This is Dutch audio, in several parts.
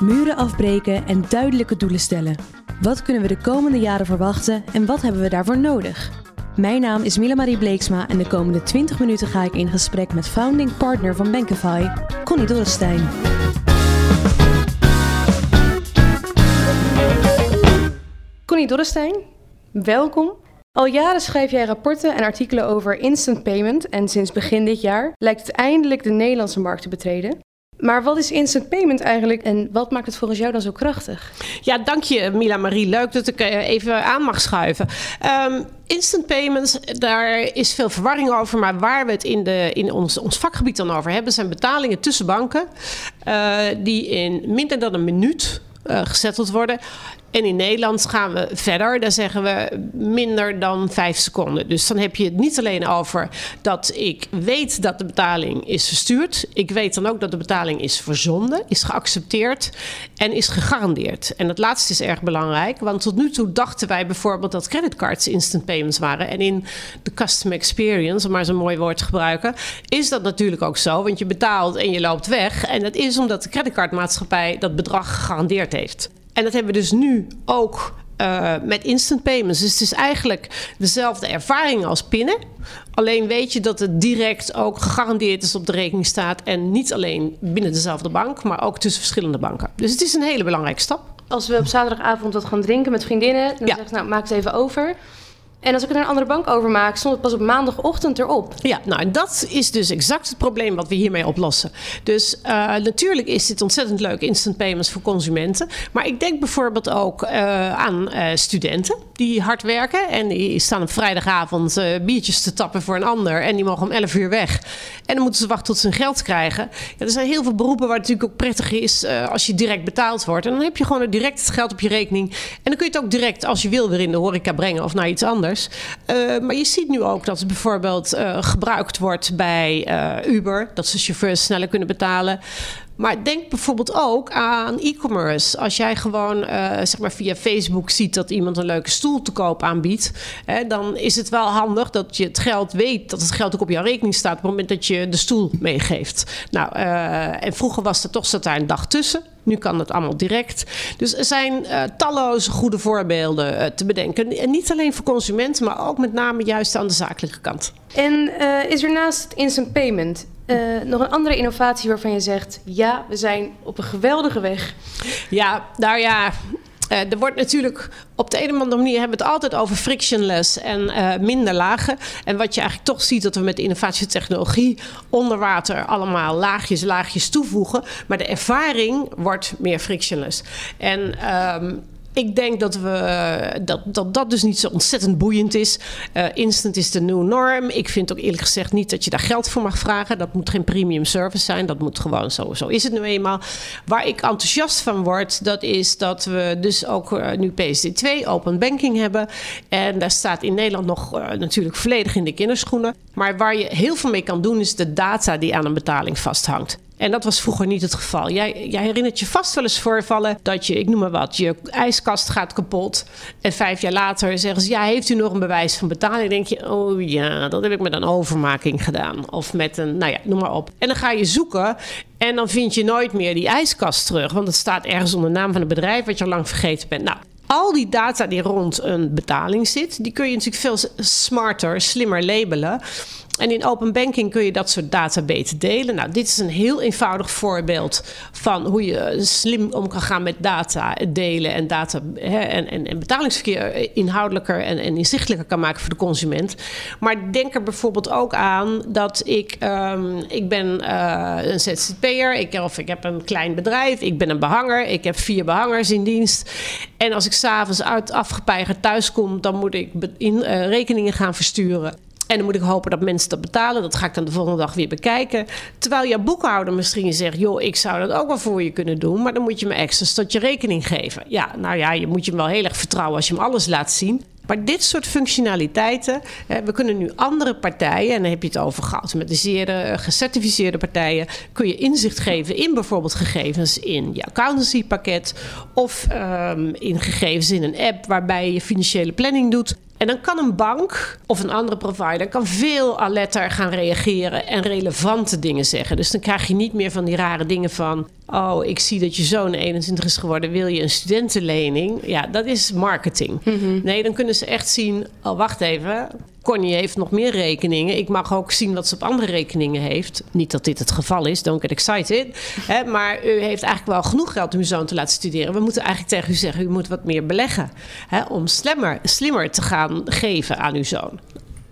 Muren afbreken en duidelijke doelen stellen. Wat kunnen we de komende jaren verwachten en wat hebben we daarvoor nodig? Mijn naam is Mila Marie Bleeksma en de komende 20 minuten ga ik in gesprek met founding partner van Bankify, Connie Dorrestein. Connie Dorrestein, welkom. Al jaren schrijf jij rapporten en artikelen over instant payment en sinds begin dit jaar lijkt het eindelijk de Nederlandse markt te betreden. Maar wat is instant payment eigenlijk en wat maakt het volgens jou dan zo krachtig? Ja, dank je Mila Marie. Leuk dat ik eh, even aan mag schuiven. Um, instant payments, daar is veel verwarring over. Maar waar we het in, de, in ons, ons vakgebied dan over hebben, zijn betalingen tussen banken. Uh, die in minder dan een minuut uh, gezetteld worden. En in Nederland gaan we verder. Daar zeggen we minder dan vijf seconden. Dus dan heb je het niet alleen over dat ik weet dat de betaling is verstuurd. Ik weet dan ook dat de betaling is verzonden, is geaccepteerd en is gegarandeerd. En dat laatste is erg belangrijk. Want tot nu toe dachten wij bijvoorbeeld dat creditcards instant payments waren. En in de customer experience, om maar zo'n mooi woord te gebruiken, is dat natuurlijk ook zo. Want je betaalt en je loopt weg. En dat is omdat de creditcardmaatschappij dat bedrag gegarandeerd heeft. En dat hebben we dus nu ook uh, met instant payments. Dus het is eigenlijk dezelfde ervaring als pinnen. Alleen weet je dat het direct ook gegarandeerd is op de rekening staat. En niet alleen binnen dezelfde bank, maar ook tussen verschillende banken. Dus het is een hele belangrijke stap. Als we op zaterdagavond wat gaan drinken met vriendinnen, dan ja. zeg ik, nou, maak het even over. En als ik er naar een andere bank overmaak, stond het pas op maandagochtend erop. Ja, nou en dat is dus exact het probleem wat we hiermee oplossen. Dus uh, natuurlijk is dit ontzettend leuk, instant payments voor consumenten. Maar ik denk bijvoorbeeld ook uh, aan uh, studenten die hard werken. En die staan op vrijdagavond biertjes te tappen voor een ander. En die mogen om 11 uur weg. En dan moeten ze wachten tot ze hun geld krijgen. Ja, er zijn heel veel beroepen waar het natuurlijk ook prettig is als je direct betaald wordt. En dan heb je gewoon direct het geld op je rekening. En dan kun je het ook direct, als je wil, weer in de horeca brengen of naar iets anders. Uh, maar je ziet nu ook dat het bijvoorbeeld uh, gebruikt wordt bij Uber. Dat ze chauffeurs sneller kunnen betalen. Maar denk bijvoorbeeld ook aan e-commerce. Als jij gewoon uh, zeg maar via Facebook ziet dat iemand een leuke stoel te koop aanbiedt, hè, dan is het wel handig dat je het geld weet, dat het geld ook op jouw rekening staat op het moment dat je de stoel meegeeft. Nou, uh, en vroeger was er toch zat daar een dag tussen. Nu kan het allemaal direct. Dus er zijn uh, talloze goede voorbeelden te bedenken. En niet alleen voor consumenten, maar ook met name juist aan de zakelijke kant. En is er naast instant payment nog een andere innovatie waarvan je zegt: ja, we zijn op een geweldige weg? Ja, nou ja. Uh, er wordt natuurlijk op de een of andere manier hebben we het altijd over frictionless en uh, minder lagen. En wat je eigenlijk toch ziet dat we met innovatietechnologie onder water allemaal laagjes, laagjes toevoegen. Maar de ervaring wordt meer frictionless. En um, ik denk dat, we, dat, dat dat dus niet zo ontzettend boeiend is. Uh, instant is de new norm. Ik vind ook eerlijk gezegd niet dat je daar geld voor mag vragen. Dat moet geen premium service zijn. Dat moet gewoon zo. Zo is het nu eenmaal. Waar ik enthousiast van word, dat is dat we dus ook uh, nu PSD2 open banking hebben. En daar staat in Nederland nog uh, natuurlijk volledig in de kinderschoenen. Maar waar je heel veel mee kan doen, is de data die aan een betaling vasthangt. En dat was vroeger niet het geval. Jij, jij herinnert je vast wel eens voorvallen dat je, ik noem maar wat, je ijskast gaat kapot. En vijf jaar later zeggen ze: Ja, heeft u nog een bewijs van betaling? Denk je: Oh ja, dat heb ik met een overmaking gedaan. Of met een, nou ja, noem maar op. En dan ga je zoeken. En dan vind je nooit meer die ijskast terug. Want het staat ergens onder de naam van het bedrijf wat je al lang vergeten bent. Nou, al die data die rond een betaling zit, die kun je natuurlijk veel smarter, slimmer labelen. En in open banking kun je dat soort data beter delen. Nou, dit is een heel eenvoudig voorbeeld van hoe je slim om kan gaan met data delen en, data, hè, en, en, betalingsverkeer inhoudelijker en, en, inzichtelijker kan maken voor de consument. Maar denk er bijvoorbeeld ook aan dat ik, um, ik ben uh, een ZZP'er, ik, of ik heb een klein bedrijf, ik ben een behanger, ik heb vier behangers in dienst. En als ik s'avonds uit afgepeigerd thuis kom, dan moet ik in, uh, rekeningen gaan versturen. En dan moet ik hopen dat mensen dat betalen. Dat ga ik dan de volgende dag weer bekijken. Terwijl jouw boekhouder misschien zegt: joh, ik zou dat ook wel voor je kunnen doen. Maar dan moet je me extra tot je rekening geven. Ja, nou ja, je moet je wel heel erg vertrouwen als je hem alles laat zien. Maar dit soort functionaliteiten, we kunnen nu andere partijen, en dan heb je het over geautomatiseerde, gecertificeerde partijen, kun je inzicht geven in bijvoorbeeld gegevens in je accountancypakket of um, in gegevens in een app waarbij je financiële planning doet. En dan kan een bank of een andere provider kan veel alerter gaan reageren en relevante dingen zeggen. Dus dan krijg je niet meer van die rare dingen van: oh, ik zie dat je zoon 21 is geworden, wil je een studentenlening? Ja, dat is marketing. Mhm. Nee, dan kunnen ze echt zien: oh, wacht even. Connie heeft nog meer rekeningen. Ik mag ook zien wat ze op andere rekeningen heeft. Niet dat dit het geval is, don't get excited. Maar u heeft eigenlijk wel genoeg geld om uw zoon te laten studeren. We moeten eigenlijk tegen u zeggen: u moet wat meer beleggen. Om slimmer, slimmer te gaan geven aan uw zoon.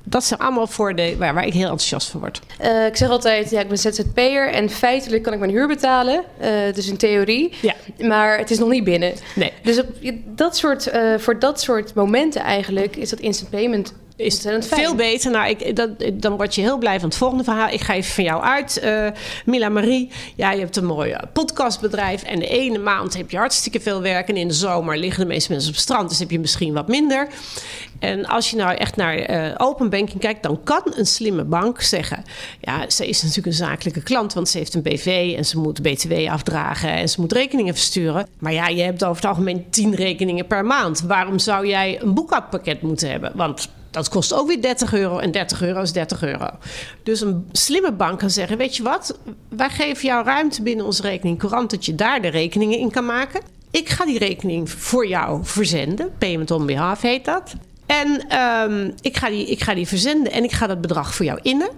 Dat zijn allemaal voordelen waar, waar ik heel enthousiast van word. Eh, ik zeg altijd, ja, ik ben ZZP'er en feitelijk kan ik mijn huur betalen. Eh, dus in theorie. Ja. Maar het is nog niet binnen. Nee. Dus op dat soort, eh, voor dat soort momenten eigenlijk is dat instant payment is ontzettend fijn. veel beter. Nou, ik, dat, dan word je heel blij van het volgende verhaal. Ik ga even van jou uit, eh, Mila Marie. Ja, je hebt een mooi eh, podcastbedrijf. En de ene maand heb je hartstikke veel werk. En in de zomer liggen de meeste mensen op het strand. Dus heb je misschien wat minder. En als je nou echt naar eh, open banking kijkt, dan kan een slimme bank zeggen: Ja, ze is natuurlijk een zakelijke klant, want ze heeft een BV en ze moet BTW afdragen en ze moet rekeningen versturen. Maar ja, je hebt over het algemeen 10 rekeningen per maand. Waarom zou jij een boekhoudpakket moeten hebben? Want dat kost ook weer 30 euro en 30 euro is 30 euro. Dus een slimme bank kan zeggen: Weet je wat, wij geven jou ruimte binnen onze rekening courant dat je daar de rekeningen in kan maken. Ik ga die rekening voor jou verzenden. Payment on behalf heet dat. En ehm, ik, ga die, ik ga die verzenden en ik ga dat bedrag voor jou innen.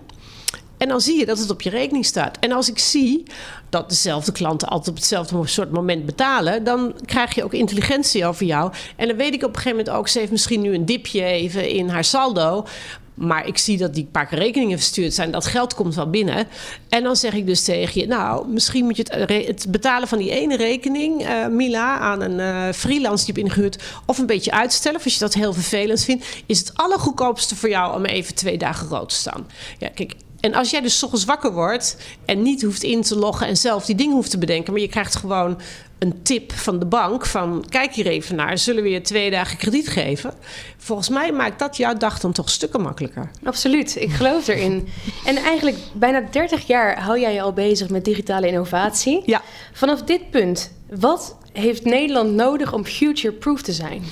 En dan zie je dat het op je rekening staat. En als ik zie dat dezelfde klanten altijd op hetzelfde soort moment betalen, dan krijg je ook intelligentie over jou. En dan weet ik op een gegeven moment ook, ze heeft misschien nu een dipje even in haar saldo. Maar ik zie dat die paar keer rekeningen verstuurd zijn. Dat geld komt wel binnen. En dan zeg ik dus tegen je... nou, misschien moet je het, het betalen van die ene rekening... Uh, Mila, aan een uh, freelance die je hebt ingehuurd... of een beetje uitstellen. Of als je dat heel vervelend vindt... is het allergoedkoopste voor jou om even twee dagen rood te staan. Ja, kijk, en als jij dus ochtends wakker wordt en niet hoeft in te loggen en zelf die dingen hoeft te bedenken, maar je krijgt gewoon een tip van de bank van kijk hier even naar, zullen we je twee dagen krediet geven? Volgens mij maakt dat jouw dag dan toch stukken makkelijker. Absoluut, ik geloof erin. en eigenlijk bijna 30 jaar hou jij je al bezig met digitale innovatie. Ja. Vanaf dit punt, wat heeft Nederland nodig om future-proof te zijn?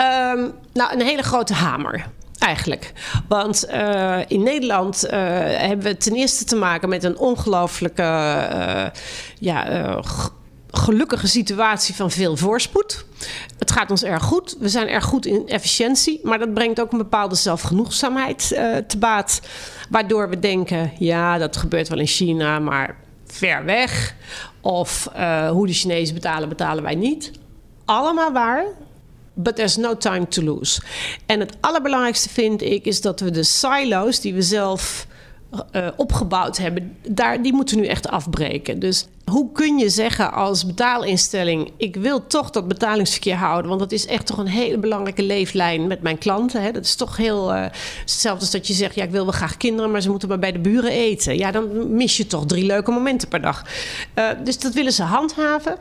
Um, nou, een hele grote hamer. Eigenlijk. Want uh, in Nederland uh, hebben we ten eerste te maken met een ongelooflijke uh, ja, gelukkige situatie van veel voorspoed. Het gaat ons erg goed. We zijn erg goed in efficiëntie. Maar dat brengt ook een bepaalde zelfgenoegzaamheid te baat. Waardoor we denken: ja, dat gebeurt wel in China, maar ver weg. Of hoe de Chinezen betalen, betalen wij niet. Allemaal waar. But there's no time to lose. En het allerbelangrijkste vind ik is dat we de silo's die we zelf uh, opgebouwd hebben, daar, die moeten nu echt afbreken. Dus hoe kun je zeggen als betaalinstelling: ik wil toch dat betalingsverkeer houden, want dat is echt toch een hele belangrijke leeflijn met mijn klanten. Hè? Dat is toch heel uh, hetzelfde als dat je zegt: ja, ik wil wel graag kinderen, maar ze moeten maar bij de buren eten. Ja, dan mis je toch drie leuke momenten per dag. Uh, dus dat willen ze handhaven.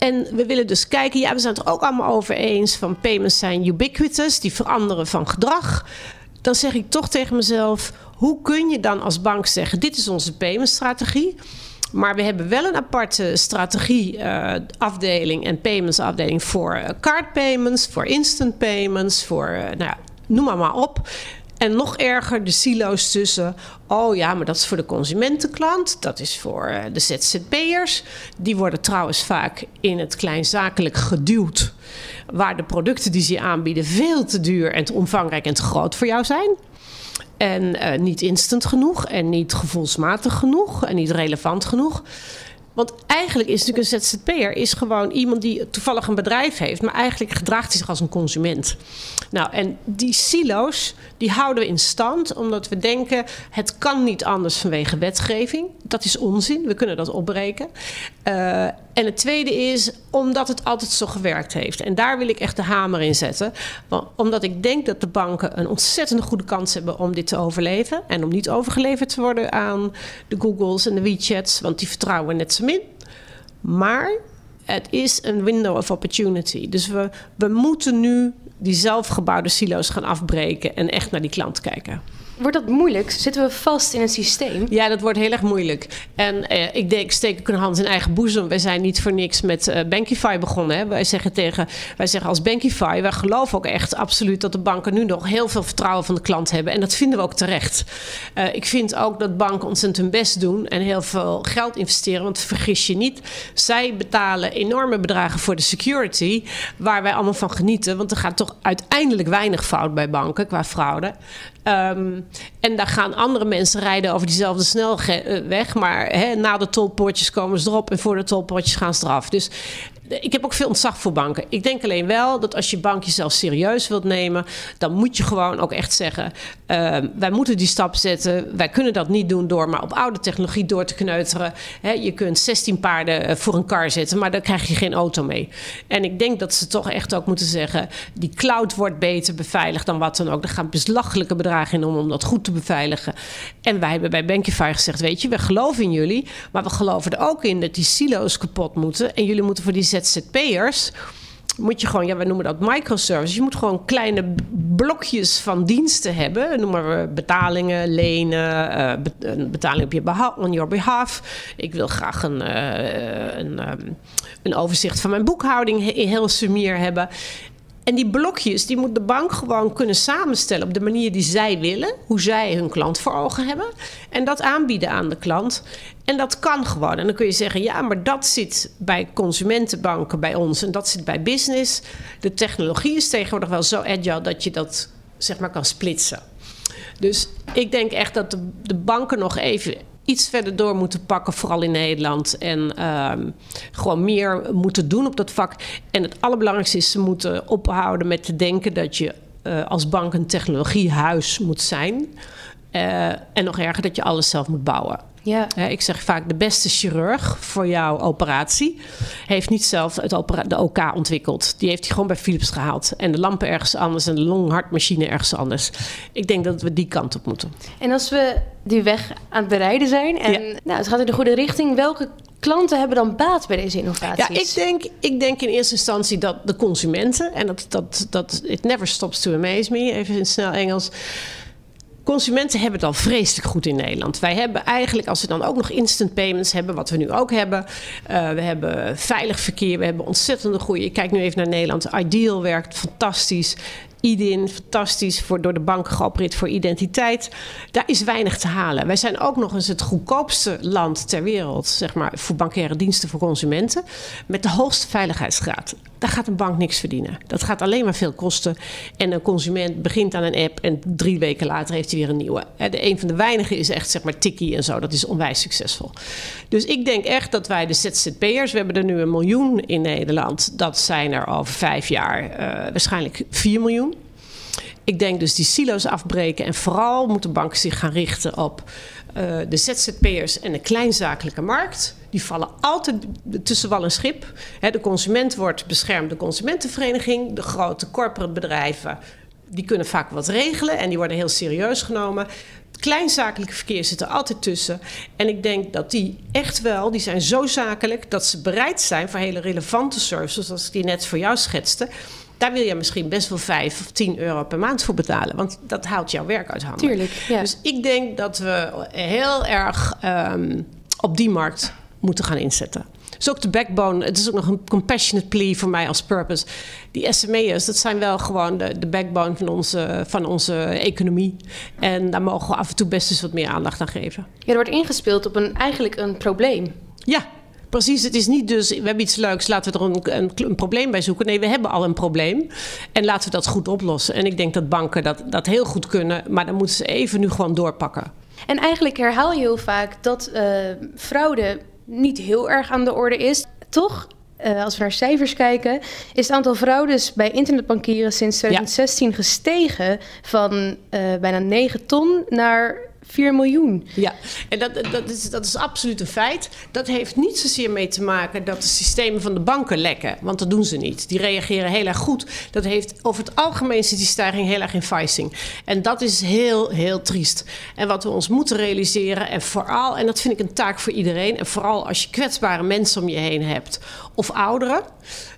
En we willen dus kijken, ja, we zijn het er ook allemaal over eens van payments zijn ubiquitous, die veranderen van gedrag. Dan zeg ik toch tegen mezelf, hoe kun je dan als bank zeggen, dit is onze paymentstrategie. Maar we hebben wel een aparte strategie uh, afdeling en payments afdeling voor uh, card payments, voor instant payments, voor, uh, nou noem maar maar op. En nog erger, de silo's tussen. Oh ja, maar dat is voor de consumentenklant. Dat is voor de ZZP'ers. Die worden trouwens vaak in het kleinzakelijk geduwd. Waar de producten die ze aanbieden veel te duur en te omvangrijk en te groot voor jou zijn. En uh, niet instant genoeg en niet gevoelsmatig genoeg en niet relevant genoeg. Want eigenlijk is natuurlijk een ZZP'er is gewoon iemand die toevallig een bedrijf heeft, maar eigenlijk gedraagt hij zich als een consument. Nou, en die silo's, die houden we in stand omdat we denken het kan niet anders vanwege wetgeving. Dat is onzin, we kunnen dat opbreken. Uh, en het tweede is omdat het altijd zo gewerkt heeft. En daar wil ik echt de hamer in zetten. Omdat ik denk dat de banken een ontzettend goede kans hebben om dit te overleven. En om niet overgeleverd te worden aan de Googles en de WeChats, want die vertrouwen net zo min. Maar het is een window of opportunity. Dus we, we moeten nu die zelfgebouwde silo's gaan afbreken en echt naar die klant kijken. Wordt dat moeilijk? Zitten we vast in een systeem? Ja, dat wordt heel erg moeilijk. En eh, ik denk, steek ik een hand in eigen boezem. Wij zijn niet voor niks met uh, Bankify begonnen. Hè. Wij zeggen tegen, wij zeggen als Bankify, wij geloven ook echt absoluut dat de banken nu nog heel veel vertrouwen van de klant hebben. En dat vinden we ook terecht. Uh, ik vind ook dat banken ontzettend hun best doen en heel veel geld investeren. Want vergis je niet, zij betalen enorme bedragen voor de security, waar wij allemaal van genieten. Want er gaat toch uiteindelijk weinig fout bij banken qua fraude. Um, en daar gaan andere mensen rijden over diezelfde snelweg. Maar hè, na de tolpoortjes komen ze erop en voor de tolpoortjes gaan ze eraf. Dus ik heb ook veel ontzag voor banken. Ik denk alleen wel dat als je bank jezelf serieus wilt nemen, dan moet je gewoon ook echt zeggen: uh, wij moeten die stap zetten. Wij kunnen dat niet doen door maar op oude technologie door te kneuteren. Je kunt 16 paarden eh, voor een kar zetten, maar daar krijg je geen auto mee. En ik denk dat ze toch echt ook moeten zeggen: die cloud wordt beter beveiligd dan wat dan ook. Er gaan belachelijke bedragen in om, om dat goed te beveiligen. En wij hebben bij Bankify gezegd: weet je, we geloven in jullie, maar we geloven er ook in dat die silo's kapot moeten. En jullie moeten voor die ZZP'ers moet je gewoon, ja, we noemen dat microservices. Je moet gewoon kleine blokjes van diensten hebben. Noemen we betalingen, lenen, uh, betaling op je behalf, on your behalf. Ik wil graag een, uh, een, um, een overzicht van mijn boekhouding heel sumier hebben. En die blokjes, die moet de bank gewoon kunnen samenstellen op de manier die zij willen, hoe zij hun klant voor ogen hebben, en dat aanbieden aan de klant. En dat kan gewoon. En dan kun je zeggen, ja, maar dat zit bij consumentenbanken bij ons en dat zit bij business. De technologie is tegenwoordig wel zo agile dat je dat zeg maar kan splitsen. Dus ik denk echt dat de, de banken nog even iets verder door moeten pakken, vooral in Nederland. En ehm, gewoon meer moeten doen op dat vak. En het allerbelangrijkste is, ze moeten ophouden met te denken dat je uh, als bank een technologiehuis moet zijn. Uh, en nog erger, dat je alles zelf moet bouwen. Ja. ik zeg vaak, de beste chirurg voor jouw operatie heeft niet zelf het de OK ontwikkeld. Die heeft hij gewoon bij Philips gehaald. En de lampen ergens anders en de longhartmachine ergens anders. Ik denk dat we die kant op moeten. En als we die weg aan het bereiden zijn en nou, het gaat in de goede richting, welke klanten hebben dan baat bij deze innovaties? Ja, ik denk, ik denk in eerste instantie dat de consumenten, en dat, dat, dat it never stops to amaze me, even in snel Engels Consumenten hebben het al vreselijk goed in Nederland. Wij hebben eigenlijk, als we dan ook nog instant payments hebben, wat we nu ook hebben. Uh, we hebben veilig verkeer, we hebben ontzettende goede. Ik kijk nu even naar Nederland. Ideal werkt fantastisch. IDIN, fantastisch, voor, door de banken geopereerd voor identiteit. Daar is weinig te halen. Wij zijn ook nog eens het goedkoopste land ter wereld, zeg maar, voor bankaire diensten voor consumenten. Met de hoogste veiligheidsgraad. Daar gaat een bank niks verdienen. Dat gaat alleen maar veel kosten. En een consument begint aan een app en drie weken later heeft hij weer een nieuwe. De een van de weinigen is echt, zeg maar, Tikkie en zo. Dat is onwijs succesvol. Dus ik denk echt dat wij de ZZP'ers, we hebben er nu een miljoen in Nederland. Dat zijn er over vijf jaar uh, waarschijnlijk 4 miljoen. Ik denk dus die silo's afbreken en vooral moeten banken zich gaan richten op uh, de ZZP'ers en de kleinzakelijke markt. Die vallen altijd tussen wal en schip. de consument wordt beschermd, de consumentenvereniging. De grote corporate bedrijven die kunnen vaak wat regelen en die worden heel serieus genomen. Kleinzakelijke verkeer zit er altijd tussen. En ik denk dat die echt wel, die zijn zo zakelijk dat ze bereid zijn voor hele relevante services, zoals ik die net voor jou schetste. Daar wil je misschien best wel 5 of 10 euro per maand voor betalen. Want dat haalt jouw werk uit handen. Tuurlijk. Ja. Dus ik denk dat we heel erg um, op die markt moeten gaan inzetten. Dus ook de backbone. Het is ook nog een compassionate plea voor mij als purpose. Die SME'ers, dat zijn wel gewoon de, de backbone van onze, van onze economie. En daar mogen we af en toe best eens wat meer aandacht aan geven. Ja, er wordt ingespeeld op een, eigenlijk een probleem. Ja, Precies, het is niet dus, we hebben iets leuks, laten we er een, een, een, probleem bij zoeken. Nee, we hebben al een probleem en laten we dat goed oplossen. En ik denk dat banken dat, dat heel goed kunnen, maar dan moeten ze even nu gewoon doorpakken. En eigenlijk herhaal je heel vaak dat uh, fraude niet heel erg aan de orde is. Toch, uh, als we naar cijfers kijken, is het aantal fraudes bij internetbankieren sinds 2016 ja. gestegen van uh, bijna 9 ton naar 4 miljoen. Ja, en dat, dat, is, dat is absoluut een feit. Dat heeft niet zozeer mee te maken dat de systemen van de banken lekken. Want dat doen ze niet. Die reageren heel erg goed. Dat heeft over het algemeen zit die stijging heel erg in. En dat is heel, heel triest. En wat we ons moeten realiseren, en vooral, en dat vind ik een taak voor iedereen, en vooral als je kwetsbare mensen om je heen hebt of ouderen.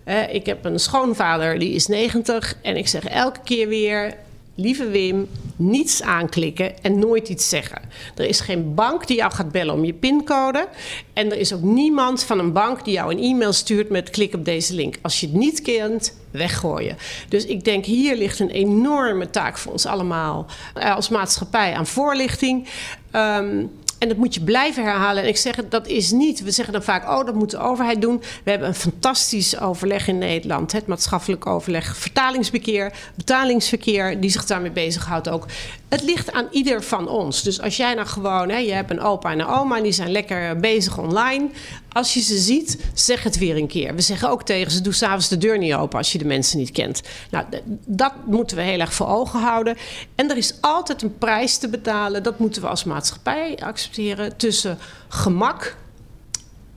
Uh, ik heb een schoonvader die is 90 en ik zeg elke keer weer lieve Wim, niets aanklikken en nooit iets zeggen. Er is geen bank die jou gaat bellen om je pincode. En er is ook niemand van een bank die jou een e-mail stuurt met klik op deze link. Als je het niet kent, weggooien. Dus ik denk hier ligt een enorme taak voor ons allemaal eh, als maatschappij aan voorlichting. Um, en dat moet je blijven herhalen. En ik zeg het, dat is niet. We zeggen dan vaak, oh, dat moet de overheid doen. We hebben een fantastisch overleg in Nederland. Het maatschappelijk overleg, vertalingsverkeer, betalingsverkeer, die zich daarmee bezighoudt ook. Het ligt aan ieder van ons. Dus als jij nou gewoon, hè, je hebt een opa en een oma en die zijn lekker bezig online. Als je ze ziet, zeg het weer een keer. We zeggen ook tegen ze: doe s'avonds de deur niet open als je de mensen niet kent. Nou, dat moeten we heel erg voor ogen houden. En er is altijd een prijs te betalen. Dat moeten we als maatschappij accepteren tussen gemak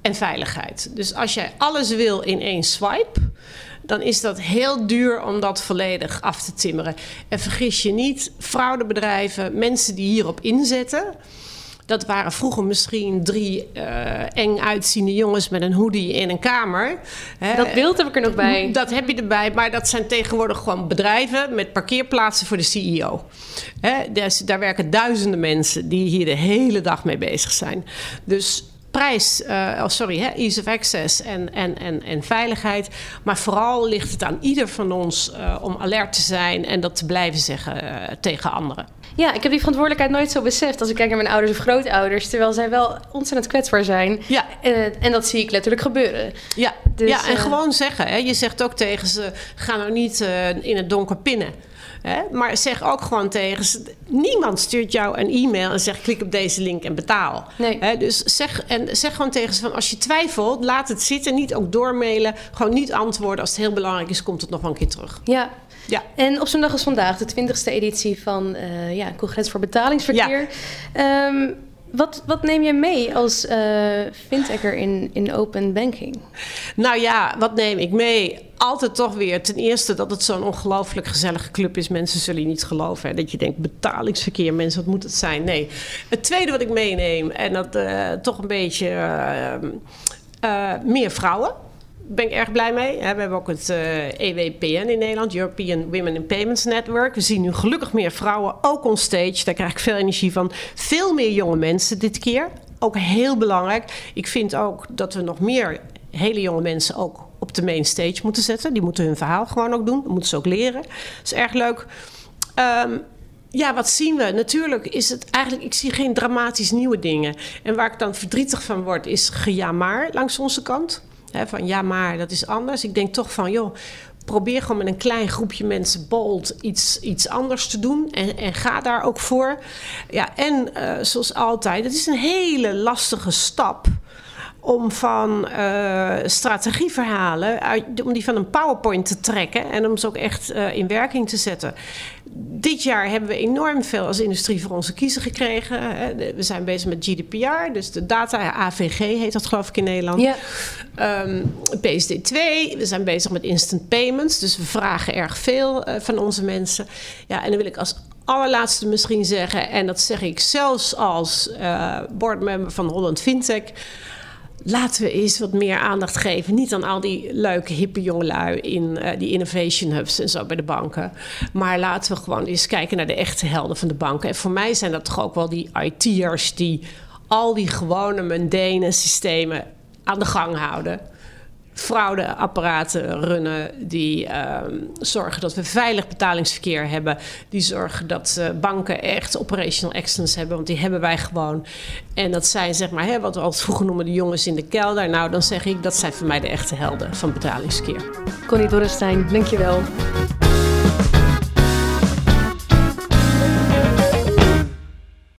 en veiligheid. Dus als jij alles wil in één swipe dan is dat heel duur om dat volledig af te timmeren. En vergis je niet, fraudebedrijven, mensen die hierop inzetten. Dat waren vroeger misschien drie uh, eng uitziende jongens met een hoodie in een kamer. Dat beeld heb ik er nog bij. Dat heb je erbij, maar dat zijn tegenwoordig gewoon bedrijven met parkeerplaatsen voor de CEO. He, dus daar werken duizenden mensen die hier de hele dag mee bezig zijn. Dus prijs, uh, oh sorry, hè, ease of access en, en, en, en veiligheid. Maar vooral ligt het aan ieder van ons uh, om alert te zijn en dat te blijven zeggen uh, tegen anderen. Ja, ik heb die verantwoordelijkheid nooit zo beseft als ik kijk naar mijn ouders of grootouders, terwijl zij wel ontzettend kwetsbaar zijn. Ja. en dat zie ik letterlijk gebeuren. Ja, dus, ja en gewoon zeggen. Hè. Je zegt ook tegen ze: ga nou niet in het donker pinnen. Hè? Maar zeg ook gewoon tegen ze: niemand stuurt jou een e-mail en zegt: klik op deze link en betaal. Nee. Hè? Dus zeg, en zeg gewoon tegen ze: van, als je twijfelt, laat het zitten. Niet ook doormailen. Gewoon niet antwoorden. Als het heel belangrijk is, komt het nog wel een keer terug. Ja. Ja. En op zo'n dag als vandaag, de 20e editie van uh, ja, Congres voor Betalingsverkeer. Ja. Um, wat, wat neem je mee als uh, in, in open banking? Nou ja, wat neem ik mee? Altijd toch weer ten eerste dat het zo'n ongelooflijk gezellige club is. Mensen zullen je niet geloven. Hè? Dat je denkt, betalingsverkeer, mensen, wat moet het zijn? Nee. Het tweede wat ik meeneem, en dat uh, toch een beetje uh, meer vrouwen ben ik erg blij mee. We hebben ook het EWPN eh, e in Nederland, European Women in Payments Network. We zien nu gelukkig meer vrouwen, ook on stage. Daar krijg ik veel energie van. Veel meer jonge mensen dit keer. Ook heel belangrijk. Ik vind ook dat we nog meer hele jonge mensen ook op de main stage moeten zetten. Die moeten hun verhaal gewoon ook doen. Dat moeten ze ook leren. Dat is erg leuk. Um, ja, wat zien we? Natuurlijk is het eigenlijk, ik zie geen dramatisch nieuwe dingen. En waar ik dan verdrietig van word, is gejamaar langs onze kant van ja, maar dat is anders. Ik denk toch van, joh, probeer gewoon met een klein groepje mensen bold iets, iets anders te doen. En, en ga daar ook voor. Ja, en uh, zoals altijd, het is een hele lastige stap om van uh, strategieverhalen, uit, om die van een PowerPoint te trekken en om ze ook echt uh, in werking te zetten. Dit jaar hebben we enorm veel als industrie voor onze kiezer gekregen. We zijn bezig met GDPR, dus de data, AVG heet dat geloof ik in Nederland. Ja. Um, PSD2, we zijn bezig met instant payments, dus we vragen erg veel uh, van onze mensen. Ja, en dan wil ik als allerlaatste misschien zeggen, en dat zeg ik zelfs als uh, boardmember van Holland Fintech laten we eens wat meer aandacht geven. Niet aan al die leuke, hippe jongelui in uh, die innovation hubs en zo bij de banken. Maar laten we gewoon eens kijken naar de echte helden van de banken. En voor mij zijn dat toch ook wel die IT'ers die al die gewone, mundane systemen aan de gang houden fraudeapparaten runnen. Die uh, zorgen dat we veilig betalingsverkeer hebben. Die zorgen dat uh, banken echt operational excellence hebben. Want die hebben wij gewoon. En dat zijn zeg maar, hè, wat we altijd vroeger noemen de jongens in de kelder. Nou, dan zeg ik dat zijn voor mij de echte helden van betalingsverkeer. Connie Dorrestein, dankjewel.